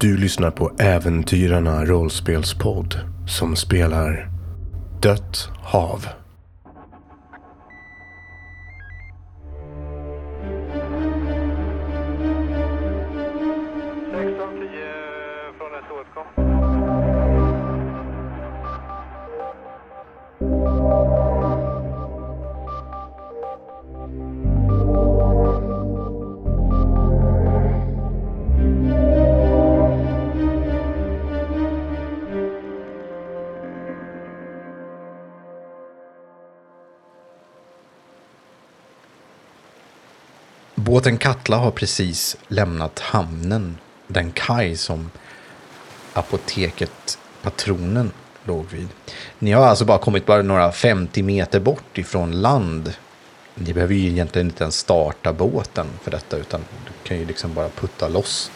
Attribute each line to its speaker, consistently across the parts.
Speaker 1: Du lyssnar på Äventyrarna rollspelspodd som spelar Dött hav.
Speaker 2: Båten Katla har precis lämnat hamnen, den kaj som apoteket Patronen låg vid. Ni har alltså bara kommit bara några 50 meter bort ifrån land. Ni behöver ju egentligen inte ens starta båten för detta, utan du kan ju liksom bara putta loss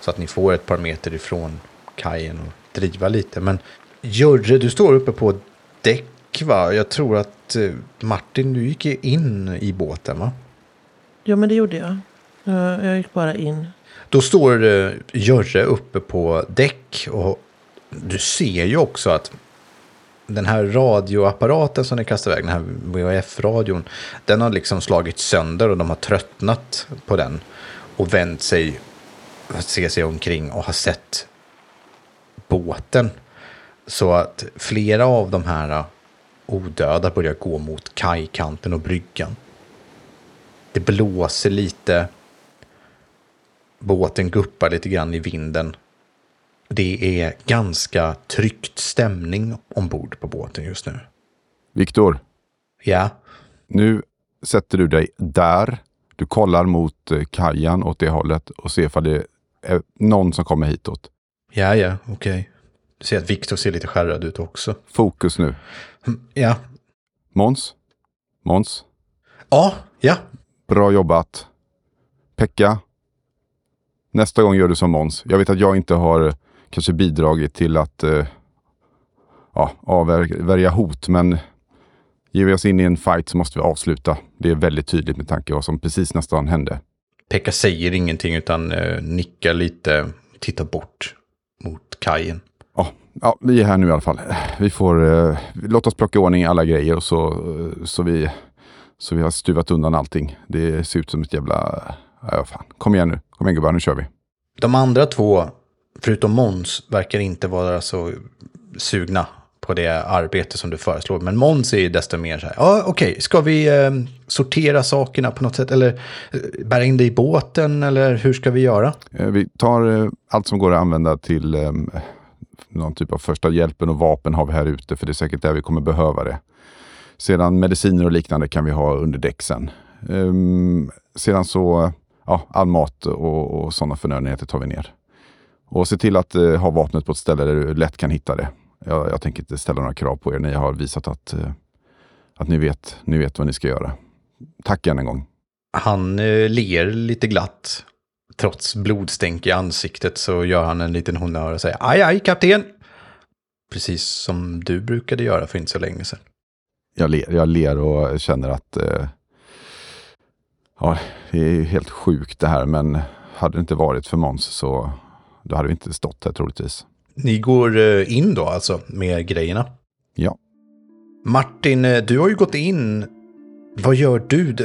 Speaker 2: så att ni får ett par meter ifrån kajen och driva lite. Men Jörre, du står uppe på däck va? Jag tror att eh, Martin, du gick ju in i båten va?
Speaker 3: Ja, men det gjorde jag. Eh, jag, gick bara in.
Speaker 2: Då står uh, Jörre uppe på däck och du ser ju också att den här radioapparaten som ni kastade iväg, den här VHF-radion, den har liksom slagit sönder och de har tröttnat på den och vänt sig, se sig omkring och har sett båten. Så att flera av de här eh, odöda börjar gå mot kajkanten och bryggan. Det blåser lite. Båten guppar lite grann i vinden. Det är ganska tryckt stämning ombord på båten just nu.
Speaker 4: Viktor,
Speaker 2: Ja,
Speaker 4: nu sätter du dig där. Du kollar mot eh, kajan åt det hållet och ser ifall det är någon som kommer hitåt.
Speaker 2: ja, ja, okej. Du ser att Viktor ser lite skärrad ut också.
Speaker 4: Fokus nu.
Speaker 2: Mm, Ja,
Speaker 4: Måns? Måns?
Speaker 2: ja, ja.
Speaker 4: Bra jobbat. Pekka? Nästa gång gör du som Måns. Jag vet att jag inte har eh, kanske bidragit till att eh, ja, avvärja hot, men ger vi oss in i en fight så måste vi avsluta. Det är väldigt tydligt med tanke på vad som precis nästan hände.
Speaker 2: Pekka säger ingenting utan eh, nickar lite, tittar bort mot kajen.
Speaker 4: Ja, ja, vi är här nu i alla fall. Vi får, eh, låt oss plocka i ordning alla grejer och så, eh, så, vi, så vi har stuvat undan allting. Det ser ut som ett jävla... Ja, fan. Kom igen nu. Kom igen gubbar, nu kör vi.
Speaker 2: De andra två, förutom Måns, verkar inte vara så sugna på det arbete som du föreslår. Men Måns är ju desto mer så här, ja okej, ska vi eh, sortera sakerna på något sätt? Eller eh, bära in det i båten? Eller hur ska vi göra?
Speaker 4: Eh, Vi tar eh, allt som går att använda till eh, någon typ av första hjälpen och vapen har vi här ute för det är säkert där vi kommer behöva det. Sedan mediciner och liknande kan vi ha under däck sen. Ehm, sedan så, ja, all mat och, och sådana förnödenheter tar vi ner. Och se till att uh, ha vapnet på ett ställe där du lätt kan hitta det. Jag, jag tänker inte ställa några krav på er. Ni har visat att, uh, att ni, vet, ni vet vad ni ska göra. Tack än en gång.
Speaker 2: Han uh, ler lite glatt. Trots blodstänk i ansiktet så gör han en liten honnör och säger aj, aj, kapten. Precis som du brukade göra för inte så länge sedan.
Speaker 4: Jag ler, jag ler och känner att eh, ja, det är helt sjukt det här. Men hade det inte varit för Måns så då hade vi inte stått här troligtvis.
Speaker 2: Ni går eh, in då alltså med grejerna.
Speaker 4: Ja.
Speaker 2: Martin, eh, du har ju gått in. Vad gör du?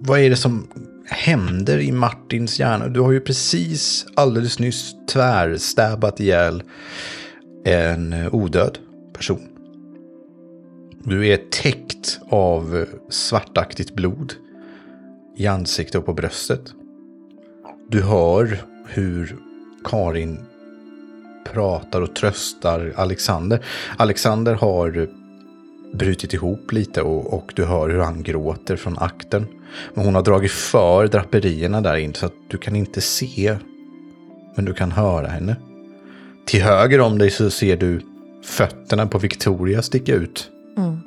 Speaker 2: Vad är det som händer i Martins hjärna? Du har ju precis alldeles nyss tvärstäbat ihjäl en eh, odöd person. Du är täckt av svartaktigt blod i ansiktet och på bröstet. Du hör hur Karin pratar och tröstar Alexander. Alexander har brutit ihop lite och, och du hör hur han gråter från akten. Men hon har dragit för draperierna där in så att du kan inte se. Men du kan höra henne. Till höger om dig så ser du fötterna på Victoria sticka ut.
Speaker 3: Mm.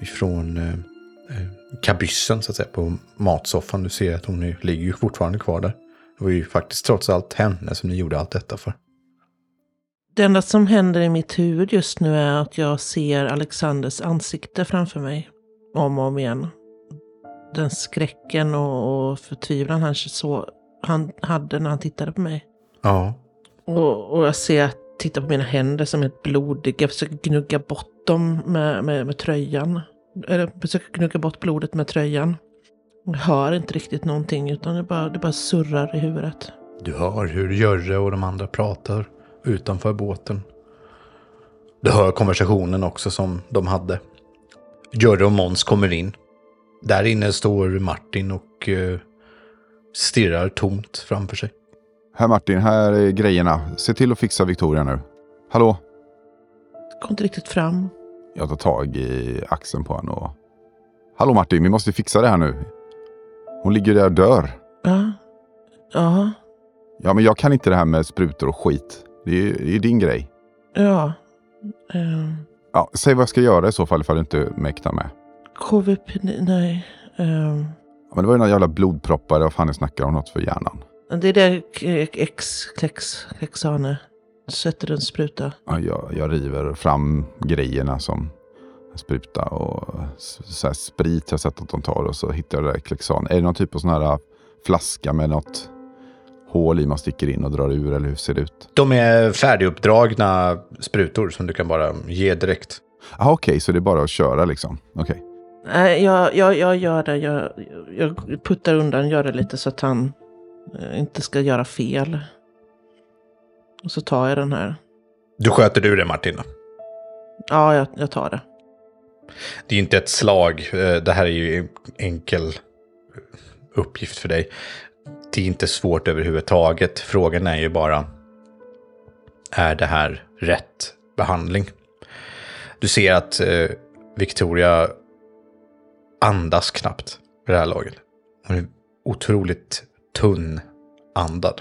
Speaker 2: Ifrån eh, eh, kabyssen så att säga på matsoffan. Du ser att hon ligger ju fortfarande kvar där. Det var ju faktiskt trots allt henne som ni gjorde allt detta för.
Speaker 3: Det enda som händer i mitt huvud just nu är att jag ser Alexanders ansikte framför mig. Om och om igen. Den skräcken och, och förtvivlan han, så, han hade när han tittade på mig.
Speaker 2: Ja.
Speaker 3: Och, och jag ser att titta på mina händer som är blodiga. Jag försöker gnugga bort dem med, med, med tröjan. Eller försöker gnugga bort blodet med tröjan. Jag hör inte riktigt någonting utan det bara, det bara surrar i huvudet.
Speaker 2: Du hör hur Görre och de andra pratar utanför båten. Du hör konversationen också som de hade. Görre och Måns kommer in. Där inne står Martin och eh, stirrar tomt framför sig.
Speaker 4: Här Martin, här är grejerna. Se till att fixa Victoria nu. Hallå?
Speaker 3: Kom inte riktigt fram.
Speaker 4: Jag tar tag i axeln på honom och... Hallå Martin, vi måste fixa det här nu. Hon ligger där och dör.
Speaker 3: Ja. Ja.
Speaker 4: Ja, men jag kan inte det här med sprutor och skit. Det är ju din grej.
Speaker 3: Ja. Um,
Speaker 4: Ja, säg vad jag ska göra i så fall ifall du inte mäktar med.
Speaker 3: KVP, nej. Um,
Speaker 4: Ja, Men det var ju några jävla blodproppar, vad fan snackar om något för hjärnan.
Speaker 3: det är det X, Klex, Klexane. Sätter en spruta.
Speaker 4: Ja, jag, jag river fram grejerna som spruta och så här sprit jag sett att de tar och så hittar jag det där Klexan. Är det någon typ av sån här flaska med något hål i man sticker in och drar ur eller hur ser det ut?
Speaker 2: De är färdiguppdragna sprutor som du kan bara ge direkt.
Speaker 4: Ah, Okej, så det är bara att köra liksom. Okej.
Speaker 3: Nej, jag, jag, jag gör det. Jag, jag puttar undan, gör det lite så att han eh, inte ska göra fel. Och så tar jag den här.
Speaker 2: Du sköter du det Martin?
Speaker 3: Ja, jag, jag tar det.
Speaker 2: Det är inte ett slag. eh, Det här är ju enkel uppgift för dig. Det är inte svårt överhuvudtaget. Frågan är ju bara, är det här rätt behandling? Du ser att eh, Victoria andas knappt vid det här laget. Hon är otroligt tunn andad.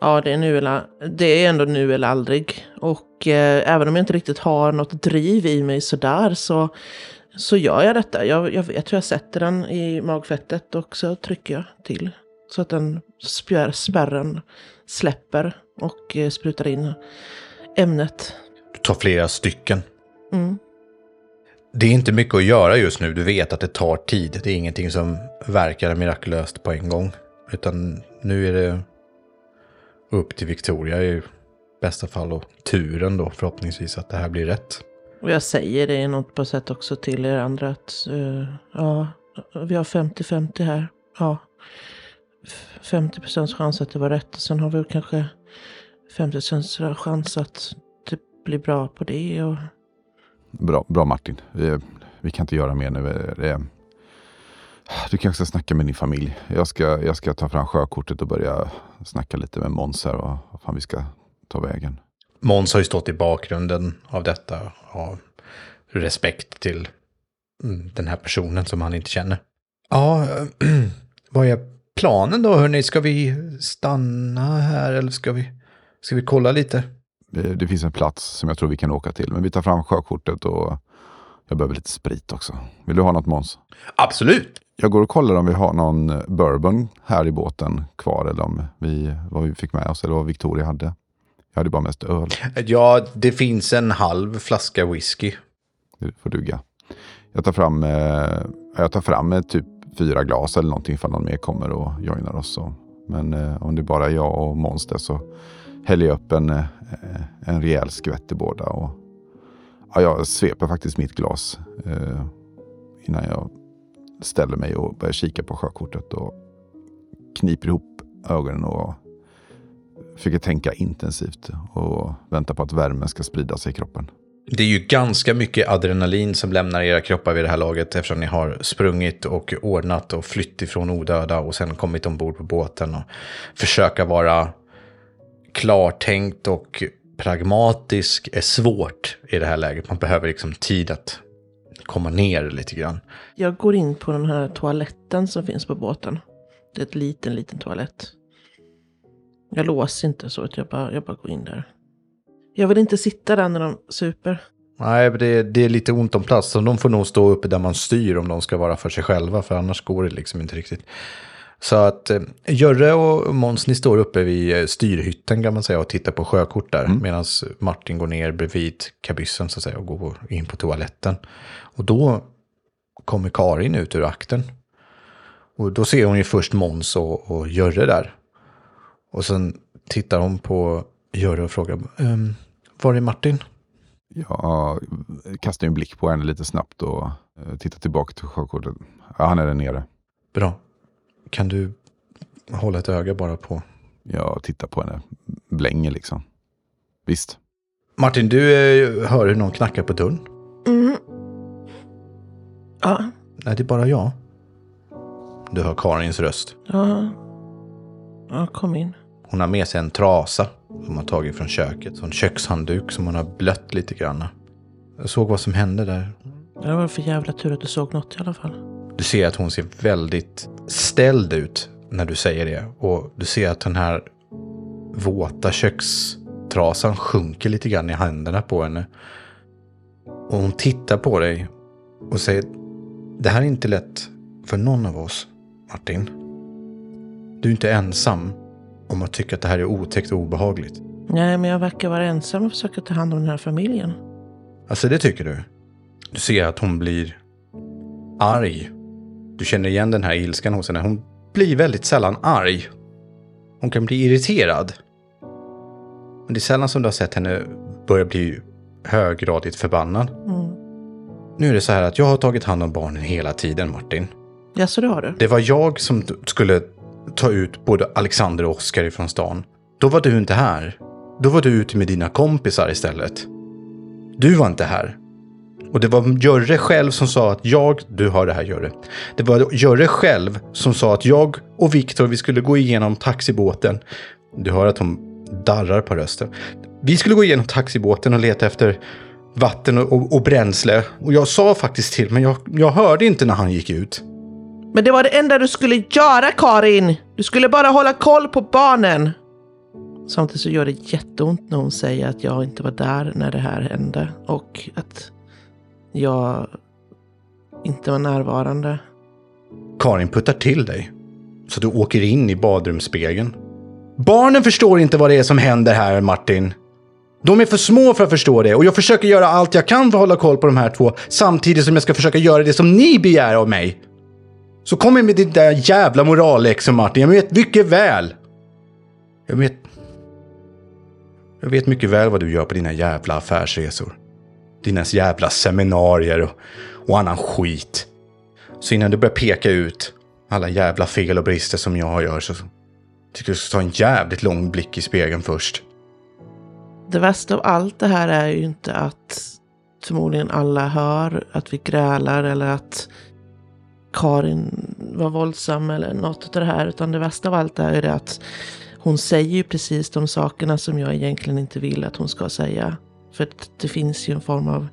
Speaker 3: Ja, det är, nu eller, det är ändå nu eller aldrig. Och eh, även om jag inte riktigt har något driv i mig sådär så, så gör jag detta. Jag, jag, jag tror jag sätter den i magfettet och så trycker jag till. Så att den spjär, spärren släpper och eh, sprutar in ämnet.
Speaker 2: Du tar flera stycken.
Speaker 3: Mm.
Speaker 2: Det är inte mycket att göra just nu. Du vet att det tar tid. Det är ingenting som verkar mirakulöst på en gång. Utan nu är det upp till Victoria i bästa fall och turen då förhoppningsvis att det här blir rätt.
Speaker 3: Och jag säger det i något på sätt också till er andra att eh, ja, vi har 50-50 här. Ja, 50 procents chans att det var rätt. Sen har vi kanske 50 procents chans att det blir bra på det. Och,
Speaker 4: Bra, bra Martin. Vi, vi kan inte göra mer nu. Det, du kanske ska snacka med din familj. Jag ska, jag ska ta fram sjökortet och börja snacka lite med Måns här och vad fan vi ska ta vägen.
Speaker 2: Måns har ju stått i bakgrunden av detta av respekt till mm, den här personen som han inte känner. Ja, vad är planen då hörni? Ska vi stanna här eller ska vi, ska vi kolla lite?
Speaker 4: Det, det finns en plats som jag tror vi kan åka till. Men vi tar fram sjökortet och jag behöver lite sprit också. Vill du ha något Måns?
Speaker 2: Absolut!
Speaker 4: Jag går och kollar om vi har någon bourbon här i båten kvar. Eller om vi, vad vi fick med oss eller vad Victoria hade. Jag hade bara mest öl.
Speaker 2: Ja, det finns en halv flaska whisky.
Speaker 4: Det får duga. Jag tar fram, eh, jag tar fram eh, typ fyra glas eller någonting ifall någon mer kommer och joinar oss. Men eh, om det bara är jag och Måns så häller jag upp en, eh, en rejäl skvätt i båda. Och, ja, jag sveper faktiskt mitt glas eh, innan jag ställer mig och börjar kika på sjökortet och kniper ihop ögonen och försöker tänka intensivt och vänta på att värmen ska sprida sig i kroppen.
Speaker 2: Det är ju ganska mycket adrenalin som lämnar era kroppar vid det här laget eftersom ni har sprungit och ordnat och flytt ifrån odöda och sen kommit ombord på båten och försöka vara klartänkt och pragmatisk är svårt i det här läget. Man behöver liksom tid att komma ner lite grann.
Speaker 3: jag går in på den här toaletten som finns på båten. Det är ett liten, liten toalett. Jag låser inte så att jag bara, jag bara går in där. Jag vill inte sitta där när de super.
Speaker 2: Nej, det, det är lite ont om plats. Så de får nog stå uppe där man styr om de ska vara för sig själva. För annars går det liksom inte riktigt. Så att eh, Görre och Måns, ni står uppe vid eh, styrhytten kan man säga och tittar på sjökort där. Medan Martin går ner bredvid kabyssen så att säga och går in på toaletten. Och då kommer Karin ut ur akten. Och då ser hon ju först Måns och, och Görre där. Och sen tittar hon på Göra och frågar. Um, var är Martin?
Speaker 4: Jag kastar en blick på henne lite snabbt och eh, tittar tillbaka till sjökortet. Ja, han är där nere.
Speaker 2: Bra. Kan du hålla ett öga bara på...
Speaker 4: Jag tittar på henne. Blänger liksom. Visst.
Speaker 2: Martin, du eh, hör hur någon knackar på dörren.
Speaker 3: Mm. Ja,
Speaker 2: Nej, det är bara jag. Du hör Karins röst.
Speaker 3: ja. Ja, kom in.
Speaker 2: Hon har med sig en trasa som hon har tagit från köket. Så en kökshandduk som hon har blött lite grann. Jag såg vad som hände där.
Speaker 3: Det var för jävla tur att du såg något i alla fall.
Speaker 2: Du ser att hon ser väldigt ställd ut när du säger det. Och du ser att den här våta kökstrasan sjunker lite grann i händerna på henne. Och hon tittar på dig och säger Det här är inte lätt för någon av oss, Martin. Du är inte ensam om att tycka att det här är otäckt och obehagligt.
Speaker 3: Nej, men jag verkar vara ensam och försöka ta hand om den här familjen.
Speaker 2: Alltså det tycker du? Du ser att hon blir arg. Du känner igen den här ilskan hos henne. Hon blir väldigt sällan arg. Hon kan bli irriterad. Men det är sällan som du har sett henne börja bli höggradigt förbannad.
Speaker 3: Mm.
Speaker 2: Nu är det så här att jag har tagit hand om barnen hela tiden, Martin.
Speaker 3: Ja, så det har du?
Speaker 2: Det var jag som skulle ta ut både Alexander och Oskar ifrån stan. Då var du inte här. Då var du ute med dina kompisar istället. Du var inte här. Och det var Görre själv som sa att jag, du har det här Görre. Det var Görre själv som sa att jag och Viktor, vi skulle gå igenom taxibåten. Du hör att hon darrar på rösten. Vi skulle gå igenom taxibåten och leta efter vatten och, och, och bränsle. Och jag sa faktiskt till, men jag, jag hörde inte när han gick ut.
Speaker 3: Men det var det enda du skulle göra, Karin! Du skulle bara hålla koll på barnen! Samtidigt så gör det jätteont när hon säger att jag inte var där när det här hände och att jag inte var närvarande.
Speaker 2: Karin puttar till dig. Så du åker in i badrumsspegeln. Barnen förstår inte vad det är som händer här, Martin. De är för små för att förstå det och jag försöker göra allt jag kan för att hålla koll på de här två samtidigt som jag ska försöka göra det som ni begär av mig. Så kom med ditt där jävla moralläxor, Martin. Jag vet mycket väl. Jag vet... Jag vet mycket väl vad du gör på dina jävla affärsresor. Dina jävla seminarier och, och annan skit. Så innan du börjar peka ut alla jävla fel och brister som jag gör så tycker jag du ska ta en jävligt lång blick i spegeln först.
Speaker 3: Det värsta av allt det här är ju inte att förmodligen alla hör att vi grälar eller att Karin var våldsam eller något av det här. Utan det värsta av allt är ju det att hon säger ju precis de sakerna som jag egentligen inte vill att hon ska säga. För att det finns ju en form av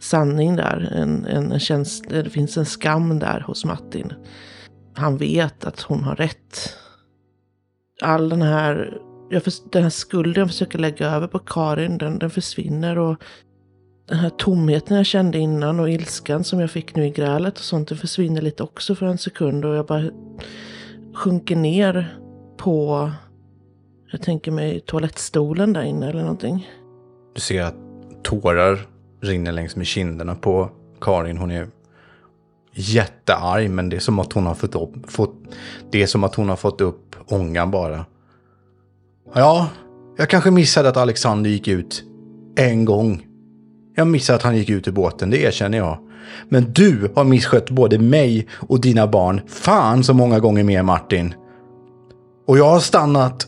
Speaker 3: sanning där. En, en, en känsla, det finns en skam där hos Martin. Han vet att hon har rätt. All den här, jag för, den här skulden jag försöker lägga över på Karin, den, den försvinner. och den här tomheten jag kände innan och ilskan som jag fick nu i grälet och sånt, det försvinner lite också för en sekund och jag bara sjunker ner på, jag tänker mig toalettstolen där inne eller någonting.
Speaker 2: Du ser att tårar rinner längs med kinderna på Karin. Hon är jättearg, men det är som att hon har fått upp, fått, det är som att hon har fått upp ångan bara. Ja, jag kanske missade att Alexander gick ut en gång. Jag missade att han gick ut ur båten, det erkänner jag. Men du har misskött både mig och dina barn fan så många gånger mer Martin. Och jag har stannat.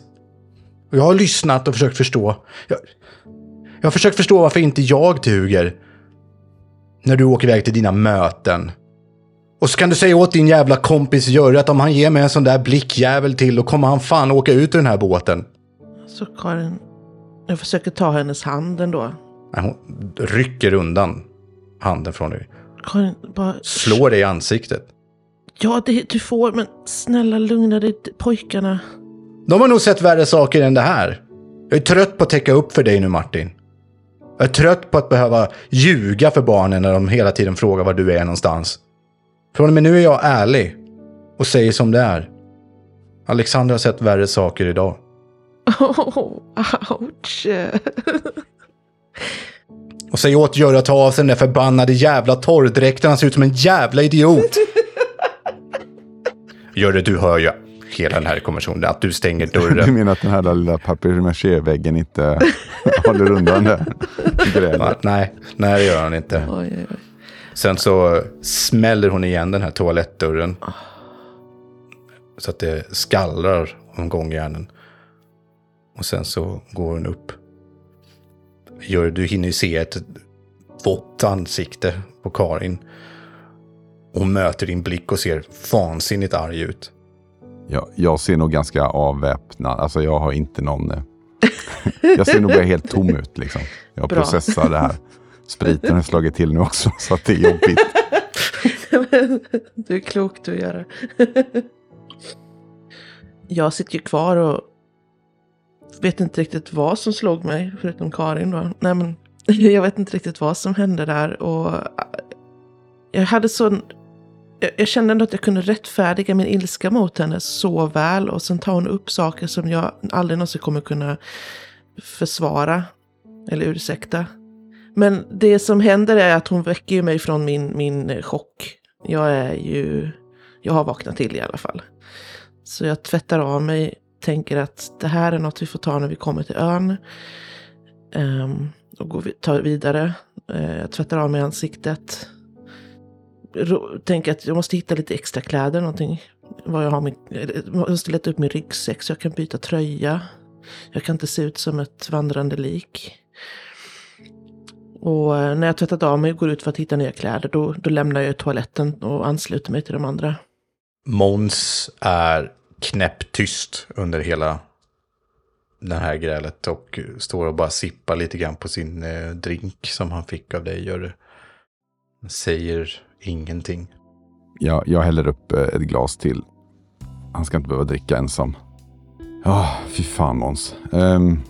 Speaker 2: Och jag har lyssnat och försökt förstå. Jag, jag har försökt förstå varför inte jag duger. När du åker iväg till dina möten. Och så kan du säga åt din jävla kompis Görre att om han ger mig en sån där blickjävel till då kommer han fan åka ut ur den här båten.
Speaker 3: Så Karin, jag försöker ta hennes hand ändå.
Speaker 2: Nej, hon rycker undan handen från dig.
Speaker 3: Karin, bara...
Speaker 2: Slår dig i ansiktet.
Speaker 3: Ja, det, du får, men snälla lugna dig, pojkarna.
Speaker 2: De har nog sett värre saker än det här. Jag är trött på att täcka upp för dig nu Martin. Jag är trött på att behöva ljuga för barnen när de hela tiden frågar var du är någonstans. Från och med nu är jag ärlig. Och säger som det är. Alexander har sett värre saker idag.
Speaker 3: Oh, ouch.
Speaker 2: Och säg åt Göra att ta av sig den där förbannade jävla torrdräkten. Han ser ut som en jävla idiot. Görre, du hör ju. Hela den här konversationen. Att du stänger
Speaker 4: Du
Speaker 2: dörren.
Speaker 4: menar att den här lilla papier-maché-väggen inte håller undan det?
Speaker 2: Nej, nej, det gör han inte.
Speaker 3: Oj, oj, oj.
Speaker 2: Sen så smäller hon igen den här toalettdörren. Så att det skallrar om gångjärnen. Och sen så går hon upp. Gör, du hinner ju se ett vått ansikte på Karin. Hon möter din blick och ser vansinnigt arg ut.
Speaker 4: Jag, jag ser nog ganska avväpnad. Alltså jag har inte någon... eh, jag ser nog bara helt tom ut liksom. Jag
Speaker 3: Bra.
Speaker 4: processar det här. Spriten har slagit till nu också så att det är jobbigt.
Speaker 3: Du är klok du gör det. Jag sitter ju kvar och vet inte riktigt vad som slog mig, förutom Karin då. Nej men, jag vet inte riktigt vad som hände där och äh, jag hade sån... Jag, jag kände ändå att jag kunde rättfärdiga min ilska mot henne så väl och sen tar hon upp saker som jag aldrig någonsin kommer kunna försvara eller ursäkta. Men det som händer är att hon väcker mig från min, min chock. Jag är ju... Jag har vaknat till i alla fall. Så jag tvättar av mig, tänker att det här är något vi får ta när vi kommer till ön. Um, och går vi, tar vidare. Uh, jag tvättar av mig ansiktet. Tänker att jag måste hitta lite extra kläder, någonting. Vad jag har min, jag måste leta upp min ryggsäck så jag kan byta tröja. Jag kan inte se ut som ett vandrande lik. Och eh, när jag tvättat av mig och går ut för att hitta nya kläder, då, då lämnar jag toaletten och ansluter mig till de andra.
Speaker 2: Måns är knäpptyst under hela det här grälet och står och bara sippar lite grann på sin eh, drink som han fick av dig. Gör. Säger ingenting.
Speaker 4: Jag, jag häller upp eh, ett glas till. Han ska inte behöva dricka ensam. Ja, fy fan Måns. Ehm,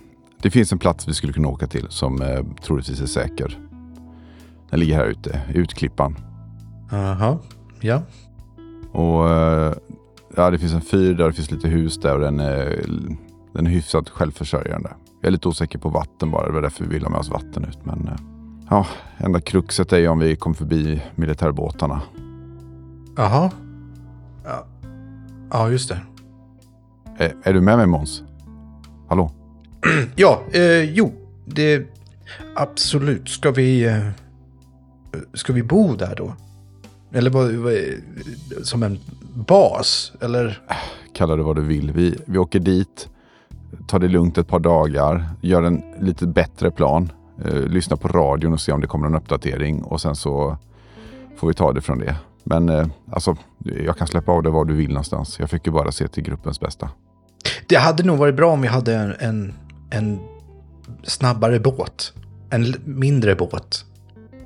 Speaker 4: det finns en plats vi skulle kunna åka till som eh, troligtvis är säker. Den ligger här ute, Utklippan.
Speaker 2: Jaha, ja.
Speaker 4: Och eh, ja, det finns en fyr där, det finns lite hus där och den är, den är hyfsat självförsörjande. Jag är lite osäker på vatten bara, det var därför vi ville ha med oss vatten ut. Men eh, ja, enda kruxet är ju om vi kom förbi militärbåtarna.
Speaker 2: Jaha. Ja. ja, just det.
Speaker 4: Är, är du med mig Måns? Hallå?
Speaker 2: Ja, eh, jo, det... Absolut. Ska vi... Eh, ska vi bo där då? Eller vad, vad, som en bas? Eller?
Speaker 4: Kalla det vad du vill. Vi, vi åker dit, tar det lugnt ett par dagar, gör en lite bättre plan, eh, lyssnar på radion och ser om det kommer en uppdatering och sen så får vi ta det från det. Men eh, alltså, jag kan släppa av det var du vill någonstans. Jag fick ju bara se till gruppens bästa.
Speaker 2: Det hade nog varit bra om vi hade en, en, en snabbare båt. En mindre båt.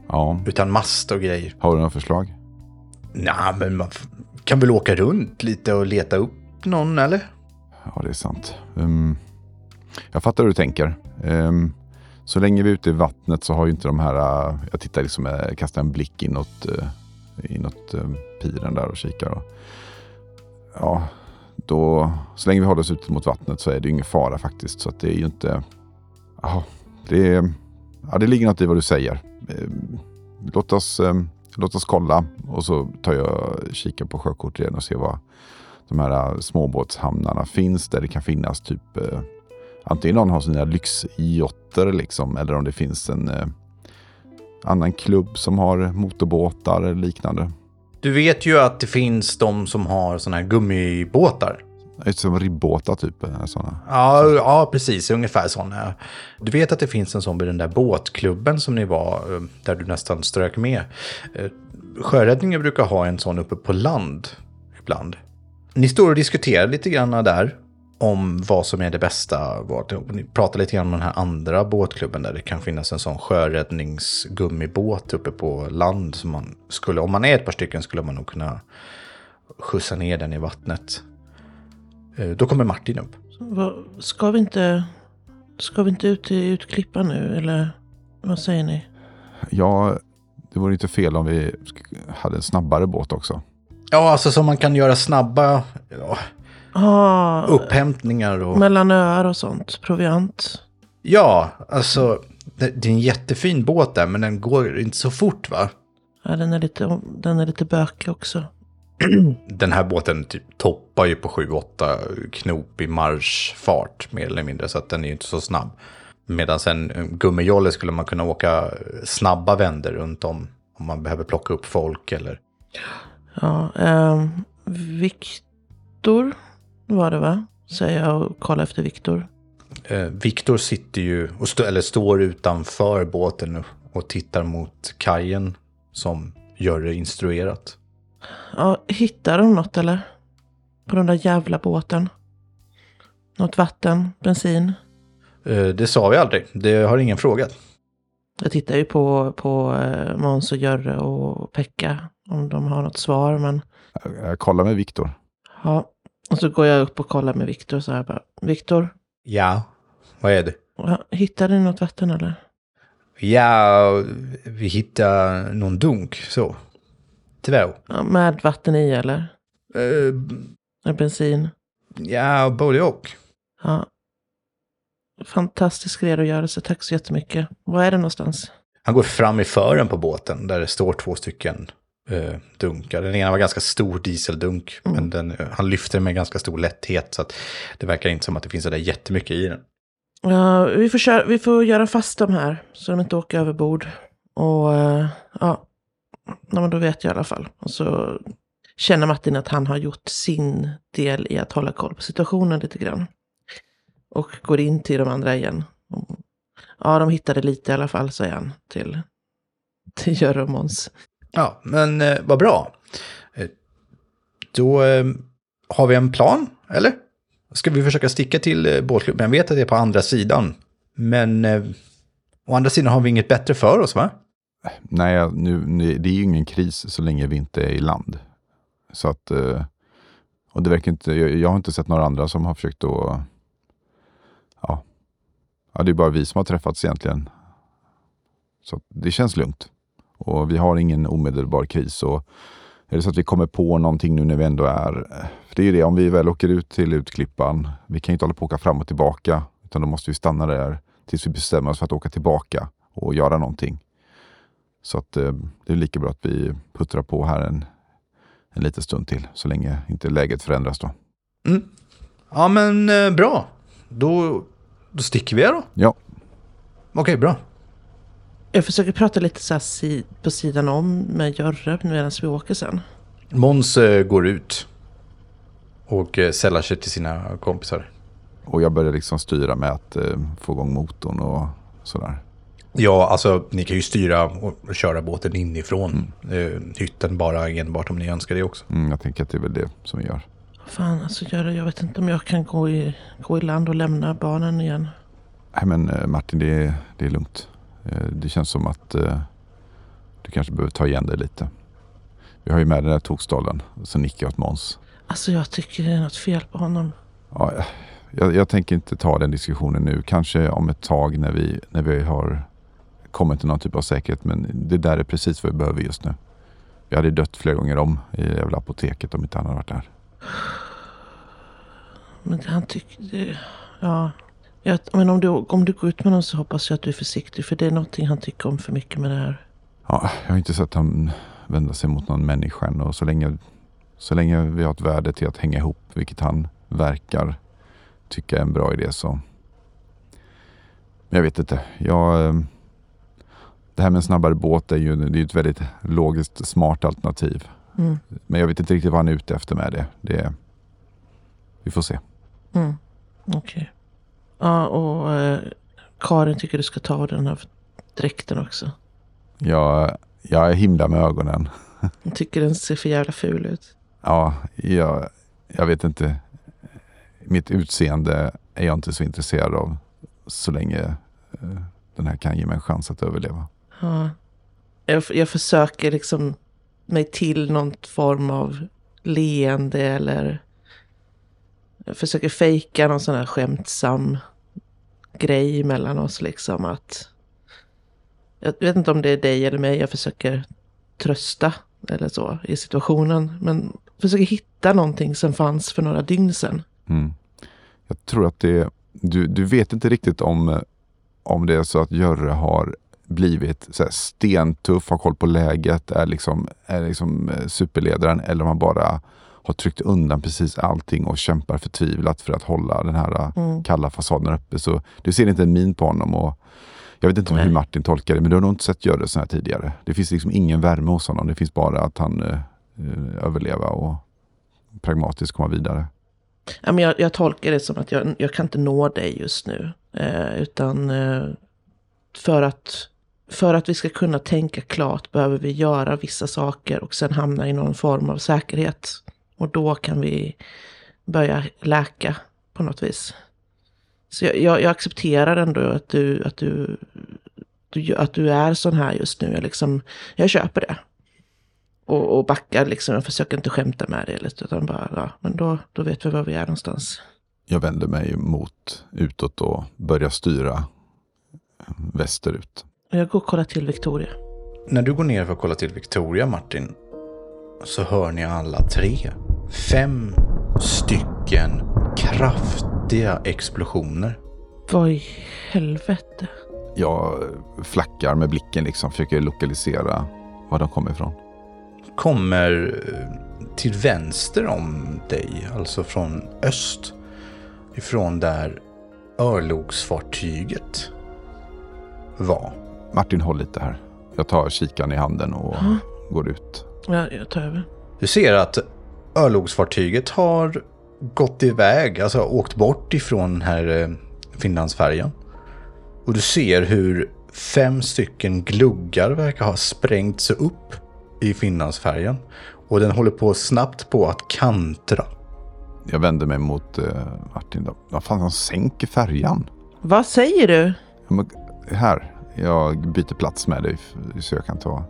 Speaker 4: Ja,
Speaker 2: Utan mast och grejer.
Speaker 4: har du några förslag?
Speaker 2: Nej, men man kan väl åka runt lite och leta upp någon, eller?
Speaker 4: Ja, det är sant. Um, jag fattar hur du tänker. Um, så länge vi är ute i vattnet så har ju inte de här... Äh, jag tittar liksom, jag kastar en blick inåt, äh, inåt piren där och kikar. Och, ja, då, så länge vi håller oss ute mot vattnet så är det ju ingen fara faktiskt. Så att det är ju inte... Ja, det, är- ja, det ligger något i vad du säger. Eh, låt, oss, eh, låt oss kolla och så tar jag kika på sjökortet igen och ser vad, de här småbåtshamnarna finns där det kan finnas typ antingen någon har sina lyxjotter liksom eller om det finns en eh, annan klubb som har motorbåtar eller liknande.
Speaker 2: Du vet ju att det finns de som har sådana här gummibåtar.
Speaker 4: Som ribbåtar typ. eh, Såna.
Speaker 2: Ja, ja, precis. Ungefär sådana. Du vet att det finns en sån vid den där båtklubben som ni var, eh, där du nästan strök med. Eh, Sjöräddningen brukar ha en sån uppe på land ibland. Ni står och diskuterar lite grann där om vad som är det bästa. Ni pratar lite grann om den här andra båtklubben där det kan finnas en sån sjöräddningsgummibåt uppe på land. Som man skulle, om man är ett par stycken skulle man nog kunna skjutsa ner den i vattnet. Eh, Då kommer Martin upp.
Speaker 3: Ska vi inte... Ska vi inte ut till Utklippan nu, eller vad säger ni?
Speaker 4: Ja, det vore inte fel om vi hade en snabbare båt också.
Speaker 2: Ja, alltså som man kan göra snabba ja,
Speaker 3: Ah,
Speaker 2: upphämtningar och...
Speaker 3: mellan öar och sånt, proviant.
Speaker 2: Ja, alltså det, är en jättefin båt där, men den går inte så fort va?
Speaker 3: Ja, den är lite, den är lite bökig också.
Speaker 2: den här båten typ toppar ju på 7-8 knop i marschfart mer eller mindre. Så att den är ju inte så snabb. Medan eh, gummijolle skulle man kunna åka snabba vänder runt om. Om man behöver plocka upp folk eller...
Speaker 3: Ja, ehm, Viktor var det va? Säger jag och kollar efter Viktor.
Speaker 2: Eh, Viktor sitter ju, och stå, eller står utanför båten och tittar mot kajen som gör det instruerat.
Speaker 3: Ja, hittar de något eller? På den där jävla båten? Något vatten? Bensin?
Speaker 2: Eh, det sa vi aldrig, det har ingen frågat.
Speaker 3: Jag tittar ju på, på eh, Måns och Görre och Pekka om de har något svar. Men
Speaker 4: Jag, jag kollar med Viktor.
Speaker 3: ja, och så går jag upp och kollar med Viktor så här bara. Viktor,
Speaker 2: Ja, vad är det?
Speaker 3: hittade ni något vatten eller?
Speaker 2: Ja, vi hittar någon dunk så. Två.
Speaker 3: Ja, med vatten i eller? Med bensin?
Speaker 2: ja, både och.
Speaker 3: Ja. Fantastisk redogörelse, tack så jättemycket. Var är det någonstans?
Speaker 2: Han går fram i fören på båten där det står två stycken eh, dunkar. Den ena var ganska stor dieseldunk, men den, eh, han lyfter med ganska stor lätthet. Så det verkar inte som att det finns sådär jättemycket i den.
Speaker 3: Ja, vi, får köra, vi får göra fast dem här så de inte åker över bord. Och eh, ja, ja, men då vet jag i alla fall. Och så känner Martin att han har gjort sin del i att hålla koll på situationen lite grann. Och går in till de andra igen. Ja, de hittade lite i alla fall, säger han till, till Görre och Måns.
Speaker 2: Ja, men eh, vad bra. Eh, då eh, har vi en plan, eller? Ska vi försöka sticka till eh, båtklubben? Jag vet att det är på andra sidan. Men eh, å andra sidan har vi inget bättre för oss, va?
Speaker 4: Nej, nu, nu, det är ju ingen kris så länge vi inte är i land. Så att, eh, och det verkar inte, jag, jag har inte sett några andra som har försökt att, ja, ja, det är bara vi som har träffats egentligen. Så det känns lugnt. Och vi har ingen omedelbar kris. Och är det så att vi kommer på någonting nu när vi ändå är, för det är ju det, om vi väl åker ut till utklippan, vi kan ju inte hålla på att åka fram och tillbaka, utan då måste vi stanna där tills vi bestämmer oss för att åka tillbaka och göra någonting. Så att eh, det är lika bra att vi puttrar på här en, en liten stund till, så länge inte läget förändras då.
Speaker 2: Mm. Ja, men eh, bra. Då, då sticker vi då.
Speaker 4: Ja,
Speaker 2: Okej, bra.
Speaker 3: Jag försöker prata lite så här si, på sidan om med Görre medan vi åker sen.
Speaker 2: Måns eh, går ut och eh, sällar sig till sina kompisar.
Speaker 4: och jag börjar liksom styra med att eh, få igång motorn och sådär.
Speaker 2: Ja, alltså ni kan ju styra och köra båten inifrån eh, hytten bara enbart om ni önskar det också.
Speaker 4: Mm, jag tänker att det är väl det som vi gör.
Speaker 3: Fan, alltså Görre, jag vet inte om jag kan gå i, gå i land och lämna barnen igen.
Speaker 4: Nej men eh, Martin, det är, det är lugnt. Eh, det känns som att eh, du kanske behöver ta igen dig lite. Vi har ju med den där tokstollen, så nickar jag åt Måns.
Speaker 3: Alltså jag tycker det är något fel på honom.
Speaker 4: Ja, jag, jag tänker inte ta den diskussionen nu. Kanske om ett tag när vi, när vi har kommit till någon typ av säkerhet. Men det där är precis vad vi behöver just nu. Vi hade dött flera gånger om i jävla apoteket om inte han hade varit där.
Speaker 3: Men han tycker... Det, ja. Jag, men om du, om du går ut med honom så hoppas jag att du är försiktig. För det är någonting han tycker om för mycket med det här.
Speaker 4: Ja, jag har inte sett han vända sig mot någon människa än. Och så länge, så länge vi har ett värde till att hänga ihop, vilket han verkar tycka är en bra idé så... Men jag vet inte. Jag, eh, det här med en snabbare båt är ju det är ett väldigt logiskt smart alternativ.
Speaker 3: Mm.
Speaker 4: Men jag vet inte riktigt vad han är ute efter med det. det vi får se.
Speaker 3: Mm. Okej. Ja, och eh, Karin tycker du ska ta av den här dräkten också.
Speaker 4: Jag, jag himlar med ögonen.
Speaker 3: Hon tycker den ser för jävla ful ut.
Speaker 4: Ja, jag, jag vet inte. Mitt utseende är jag inte så intresserad av så länge eh, den här kan ge mig en chans att överleva.
Speaker 3: Ja. Jag, jag försöker liksom mig till någon form av leende eller jag försöker fejka någon sån här skämtsam grej mellan oss liksom att jag vet inte om det är dig eller mig jag försöker trösta eller så i situationen men försöker hitta någonting som fanns för några dygn sedan.
Speaker 4: Mm. Jag tror att det du, du vet inte riktigt om, eh, om det är så att Görre har blivit så här stentuff, har koll på läget, är liksom, är liksom eh, superledaren eller om han bara har tryckt undan precis allting och kämpar förtvivlat för att hålla den här mm. kalla fasaden uppe. Så du ser inte en min på honom. Och jag vet inte Nej. hur Martin tolkar det, men du har nog inte sett göra så här tidigare. Det finns liksom ingen värme hos honom. Det finns bara att han eh överleva och pragmatiskt komma vidare.
Speaker 3: Ja, men jag, jag tolkar det som att jag, jag kan inte nå dig just nu. Eh, utan eh, för, att, för att vi ska kunna tänka klart behöver vi göra vissa saker och sen hamna i någon form av säkerhet. Och då kan vi börja läka på något vis. Så jag, jag, jag accepterar ändå att du, att, du, du, att du är sån här just nu. Jag, liksom, jag köper det och, och backar liksom. Jag försöker inte skämta med det. Utan bara, ja, men då, då vet vi var vi är någonstans.
Speaker 4: Jag vänder mig mot utåt och börjar styra västerut.
Speaker 3: Jag går och kollar till Victoria.
Speaker 2: När du går ner för att kolla till Victoria, Martin, så hör ni alla tre fem stycken kraftiga explosioner.
Speaker 3: Vad i helvete?
Speaker 4: Jag flackar med blicken, liksom, försöker lokalisera var de kommer ifrån
Speaker 2: kommer eh, till vänster om dig, alltså från öst. Ifrån där örlogsfartyget var.
Speaker 4: Martin, håll lite här. Jag tar kikan i handen och mm. går ut.
Speaker 3: Ja, jag tar över.
Speaker 2: Du ser att örlogsfartyget har gått iväg, alltså åkt bort ifrån den här eh, Finlandsfärjan. Och du ser hur fem stycken gluggar verkar ha sprängts upp i Finlandsfärjan. Och den håller på snabbt på att kantra.
Speaker 4: Jag vänder mig mot uh, Martin. Vad fan, han sänker färjan.
Speaker 3: Vad säger du?
Speaker 4: här, jag byter plats med dig så jag kan ta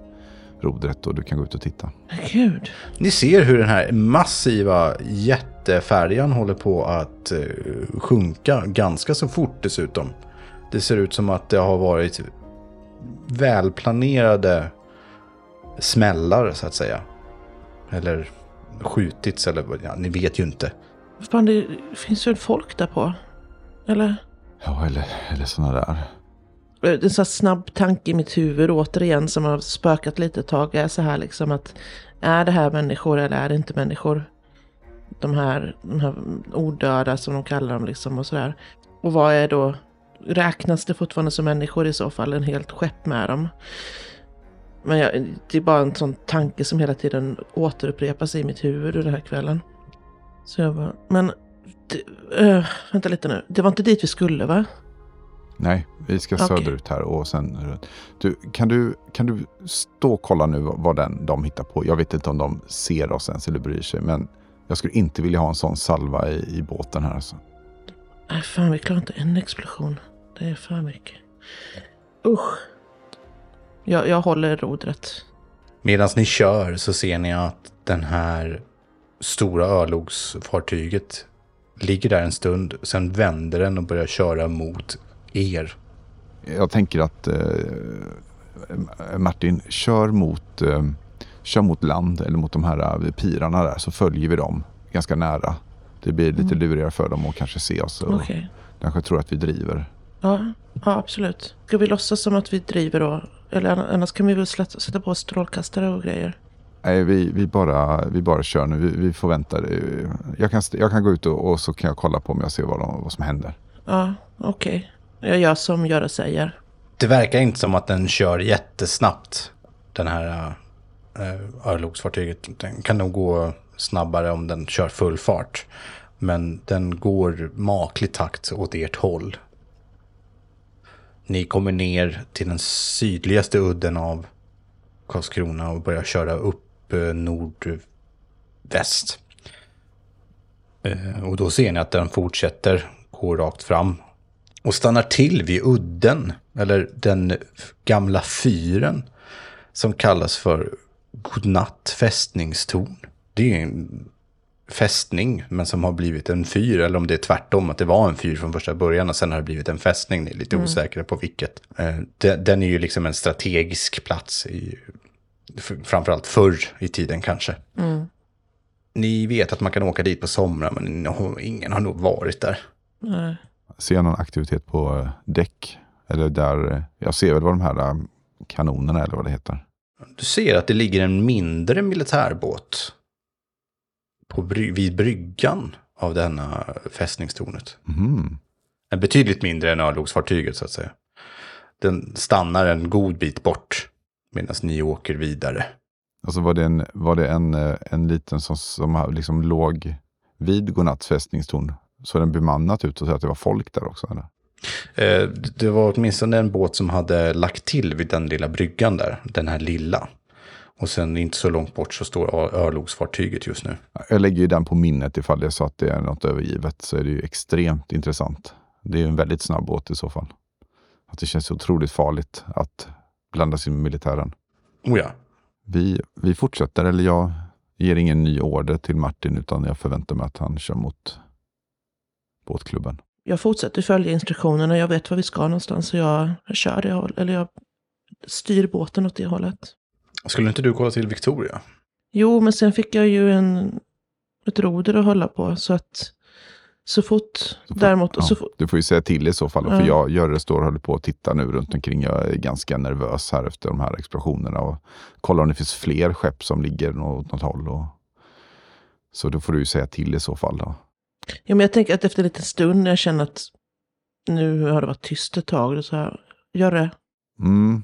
Speaker 4: rodret och du kan gå ut och titta.
Speaker 3: Gud.
Speaker 2: Ni ser hur den här massiva jättefärjan håller på att uh, sjunka ganska så fort dessutom. Det ser ut som att det har varit välplanerade smällar så att säga. Eller skjutits eller ja, ni vet ju inte.
Speaker 3: Fan, det finns ju folk där på. Eller?
Speaker 4: Ja, eller, eller sådana där.
Speaker 3: Eh, en sån snabb tanke i mitt huvud återigen som har spökat lite ett tag är så här liksom att är det här människor eller är det inte människor? De här, de här odöda som de kallar dem liksom och sådär. Och vad är då, räknas det fortfarande som människor i så fall? En helt skepp med dem? Men jag, det är bara en sån tanke som hela tiden återupprepas i mitt huvud den här kvällen. Så jag bara, men... Det, äh, vänta lite nu. Det var inte dit vi skulle va?
Speaker 4: Nej, vi ska okay. söderut här och sen... Du, kan, du, kan du stå och kolla nu vad den, de hittar på? Jag vet inte om de ser oss ens eller bryr sig, men jag skulle inte vilja ha en sån salva i, i båten här alltså.
Speaker 3: Nej, fan vi klarar inte en explosion. Det är för mycket. Usch. Jag, jag håller rodret.
Speaker 2: Medan ni kör så ser ni att den här stora örlogsfartyget ligger där en stund. Sen vänder den och börjar köra mot er.
Speaker 4: Jag tänker att eh, Martin, kör mot, eh, kör mot land eller mot de här eh, pirarna där så följer vi dem ganska nära. Det blir lite mm. lurigare för dem att kanske se oss och okay. kanske tror att vi driver.
Speaker 3: Ja, ja, absolut. Ska vi låtsas som att vi driver då? Eller annars kan vi väl sätta på strålkastare och grejer.
Speaker 4: Nej, vi, vi, bara, vi bara kör nu. Vi, vi får vänta. Jag kan, jag kan gå ut och, och, så kan jag kolla på om jag ser vad, de, vad som händer.
Speaker 3: Ja, okej. Okay. Jag gör som Göra säger.
Speaker 2: Det verkar inte som att den kör jättesnabbt. Den här äh, örlogsfartyget. Den kan nog gå snabbare om den kör full fart. Men den går maklig takt åt ert håll. Ni kommer ner till den sydligaste udden av Karlskrona och börjar köra upp eh, nordväst. Eh, och då ser ni att den fortsätter gå rakt fram och stannar till vid udden, eller den gamla fyren som kallas för Godnatt fästningstorn. Det är en fästning, men som har blivit en fyr. Eller om det är tvärtom, att det var en fyr från första början och sen har det blivit en fästning. Ni är lite mm. osäkra på vilket. Eh, den är ju liksom en strategisk plats, i, framförallt förr i tiden kanske. Mm. Ni vet att man kan åka dit på somrar, men ingen har nog varit där.
Speaker 3: Nej.
Speaker 4: Ser jag någon aktivitet på däck? Eller där, jag ser väl vad de här kanonerna eller vad det heter.
Speaker 2: Du ser att det ligger en mindre militärbåt på bry- vid bryggan av denna fästningstornet.
Speaker 4: Mhm.
Speaker 2: En betydligt mindre än örlogsfartyget så att säga. Den stannar en god bit bort medan ni åker vidare.
Speaker 4: Alltså var det en, var det en, eh, en liten som, som liksom låg vid Godnatts fästningstorn? Såg den bemannat ut och så att det var folk där också? Eller?
Speaker 2: Eh, Det var åtminstone en båt som hade lagt till vid den lilla bryggan där, den här lilla. Och sen inte så långt bort så står ör- örlogsfartyget just nu.
Speaker 4: Jag lägger ju den på minnet ifall det är så att det är något övergivet. Så är det ju extremt intressant. Det är ju en väldigt snabb båt i så fall. Att det känns otroligt farligt att blanda sig med militären.
Speaker 2: Oh ja,
Speaker 4: Vi, vi fortsätter, eller jag ger ingen ny order till Martin utan jag förväntar mig att han kör mot båtklubben.
Speaker 3: Jag fortsätter följa instruktionerna. Jag vet var vi ska någonstans. Så jag, kör det hållet. Eller jag styr båten åt det hållet.
Speaker 2: skulle inte du kolla till Victoria?
Speaker 3: Jo, men sen fick jag ju en, ett roder att hålla på. Så att så fort,
Speaker 4: Så får-
Speaker 3: däremot,
Speaker 4: ja,
Speaker 3: så fort,
Speaker 4: Du får ju säga till i så fall, för
Speaker 3: Ja.
Speaker 4: jag Görre står och håller på att titta nu runt omkring. Jag är ganska nervös här efter de här explosionerna och kollar om det finns fler skepp som ligger åt något håll. Och... Så då får du ju säga till i så fall. Då.
Speaker 3: Ja, men jag tänker att efter en liten stund när jag känner att nu har det varit tyst ett tag. Så här, gör det.
Speaker 4: Mm,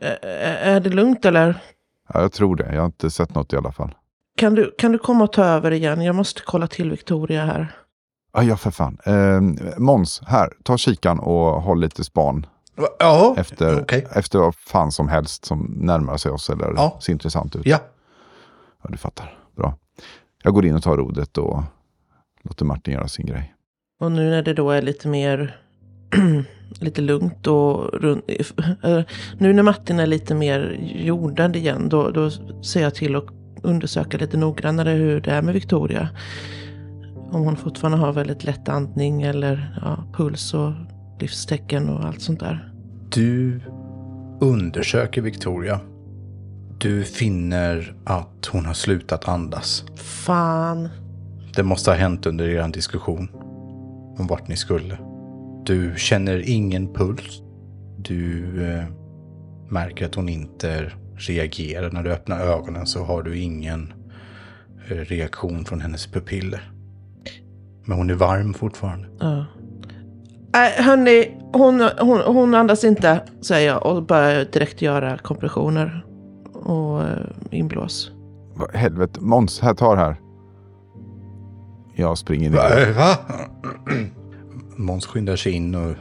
Speaker 3: Ä- Är det lugnt eller?
Speaker 4: ja, jag tror det. Jag har inte sett något i alla fall.
Speaker 3: Kan du, kan du komma och ta över igen? Jag måste kolla till Victoria här.
Speaker 4: Ah, ja, för fan. Eh, Måns, här, ta kikan och håll lite span
Speaker 2: Ja,
Speaker 4: efter,
Speaker 2: okej.
Speaker 4: efter vad fan som helst som närmar sig oss eller
Speaker 2: Ja.
Speaker 4: ser intressant ut.
Speaker 2: Ja,
Speaker 4: Ja, du fattar. Bra. Jag går in och tar rodet och låter Martin göra sin grej.
Speaker 3: Och nu när det då är lite mer lite lugnt och runt, äh, nu när Martin är lite mer jordad igen, då, då ser jag till att undersöka lite noggrannare hur det är med Victoria. Om hon fortfarande har väldigt lätt andning eller ja, puls och livstecken och allt sånt där.
Speaker 2: du undersöker Victoria. Du finner att hon har slutat andas.
Speaker 3: Fan.
Speaker 2: Det måste ha hänt under er diskussion om vart ni skulle. Du känner ingen puls. Du eh, märker att hon inte reagerar. När du öppnar ögonen så har du ingen eh, reaktion från hennes pupiller. Men hon är varm fortfarande.
Speaker 3: Ja. Nej, hörni, hon, hon, hon andas inte, säger jag och börjar direkt göra kompressioner och eh, inblås.
Speaker 4: Vad Helvete, Måns, här, tar här. Jag springer ner.
Speaker 2: Va? Måns skyndar sig in och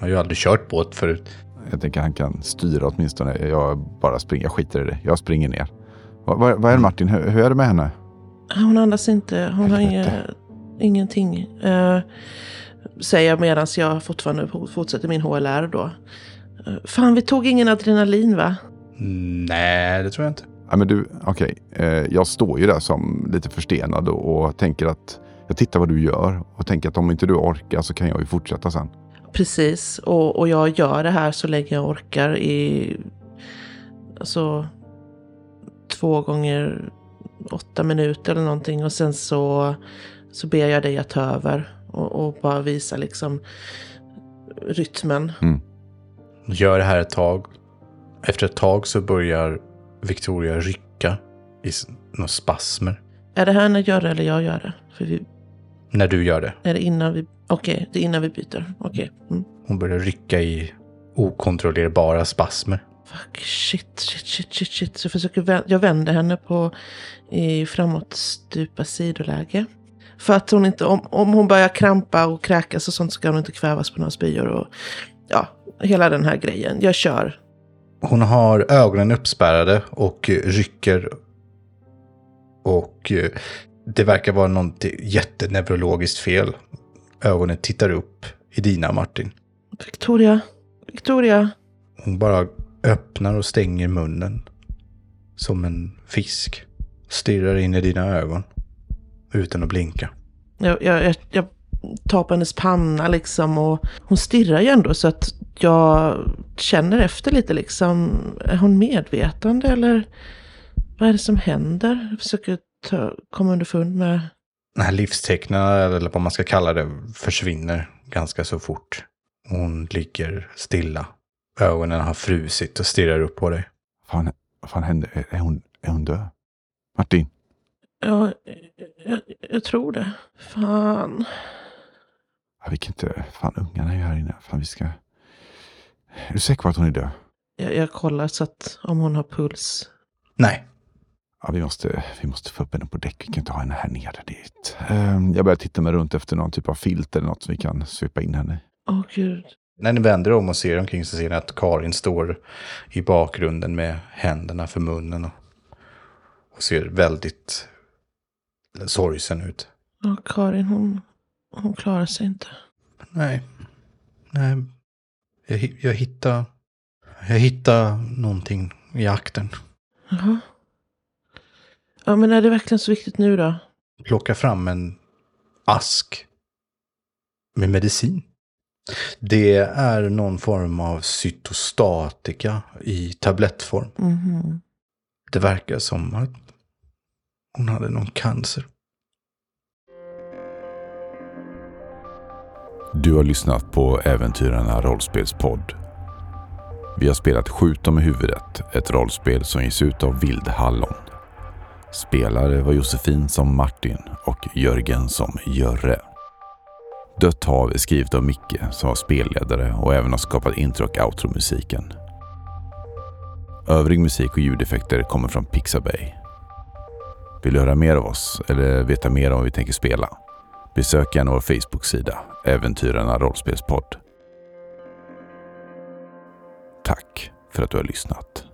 Speaker 2: har ju aldrig kört båt förut.
Speaker 4: Jag tänker han kan styra åtminstone. Jag bara springer, jag skiter i det. Jag springer ner. Vad, vad, vad är det Martin, hur, hur är det med henne?
Speaker 3: Hon andas inte. Hon har
Speaker 4: Helvete.
Speaker 3: ingenting. Eh, säger jag medan jag fortfarande fortsätter min HLR då. Eh, fan, vi tog ingen adrenalin va?
Speaker 2: Nej, det tror jag inte.
Speaker 4: Ja, men du, okej. Eh, jag står ju där som lite förstenad och, och tänker att jag tittar vad du gör och tänker att om inte du orkar så kan jag ju fortsätta sen.
Speaker 3: Precis, och, och jag gör det här så länge jag orkar i alltså, två gånger åtta minuter eller någonting. Och sen så, så ber jag dig att ta över och, och bara visa liksom rytmen.
Speaker 2: Gör det här ett tag. Efter ett tag så börjar Victoria rycka i några spasmer.
Speaker 3: Är det här när jag gör det eller jag gör det? För vi,
Speaker 2: När du gör det.
Speaker 3: är det innan vi... Okej, det är innan vi byter. Okej. Mm.
Speaker 2: Hon börjar rycka i okontrollerbara spasmer.
Speaker 3: Fuck, shit, shit, shit, shit, shit. Så jag, försöker vä- jag vänder henne på i framåt stupa sidoläge. För att hon inte, om, om hon börjar krampa och kräkas och sånt ska hon inte kvävas på några spyor och ja, hela den här grejen. Jag kör.
Speaker 2: Hon har ögonen uppspärrade och rycker. Och eh, det verkar vara något jätteneurologiskt fel. Ögonen tittar upp i dina, Martin.
Speaker 3: Victoria, Victoria.
Speaker 2: Hon bara öppnar och stänger munnen. Som en fisk. Stirrar in i dina ögon. Utan att blinka.
Speaker 3: Jag, jag, jag, jag tar på hennes panna liksom och hon stirrar ju ändå så att jag känner efter lite liksom. Är hon medvetande eller vad är det som händer? Jag försöker komma underfund med.
Speaker 2: Den här livstecknen, eller vad man ska kalla det, försvinner ganska så fort. Hon ligger stilla. Ögonen har frusit och stirrar upp på dig.
Speaker 4: Fan, vad fan hände? Är, är, hon, är hon död? Martin?
Speaker 3: Ja, jag, jag tror det. Fan.
Speaker 4: Ja, vi kan inte... Fan, ungarna är ju här inne. Fan, vi ska... Är du säker på att hon är död?
Speaker 3: Jag, jag kollar så att om hon har puls.
Speaker 2: Nej.
Speaker 4: Ja, vi måste, vi måste få upp henne på däck. Vi kan inte ha henne här nere. Dit. Um, jag börjar titta mig runt efter någon typ av filt eller något som vi kan svepa in henne i.
Speaker 3: Åh gud.
Speaker 2: När ni vänder om och ser omkring så ser ni att Karin står i bakgrunden med händerna för munnen och, och ser väldigt sorgsen ut.
Speaker 3: Ja, Karin hon, hon klarar sig inte.
Speaker 2: Nej. Nej. Jag, jag hittar... Jag hittar någonting i akten.
Speaker 3: Jaha. Ja, men är det verkligen så viktigt nu då?
Speaker 2: Plocka fram en ask med medicin. Det är någon form av cytostatika i tablettform.
Speaker 3: Mhm.
Speaker 2: Det verkar som att hon hade någon cancer.
Speaker 4: Du har lyssnat på Äventyrarna rollspelspodd. Vi har spelat Skjut dem i huvudet, ett rollspel som ges ut av Vildhallon. Spelare var Josefin som Martin och Jörgen som Jörre. Dött hav är skrivet av Micke som var spelledare och även har skapat intro och outro-musiken. Övrig musik och ljudeffekter kommer från Pixabay. Vill du höra mer av oss eller veta mer om vad vi tänker spela? Besök gärna vår Facebook-sida, Äventyrarna rollspelspodd. Tack för att du har lyssnat.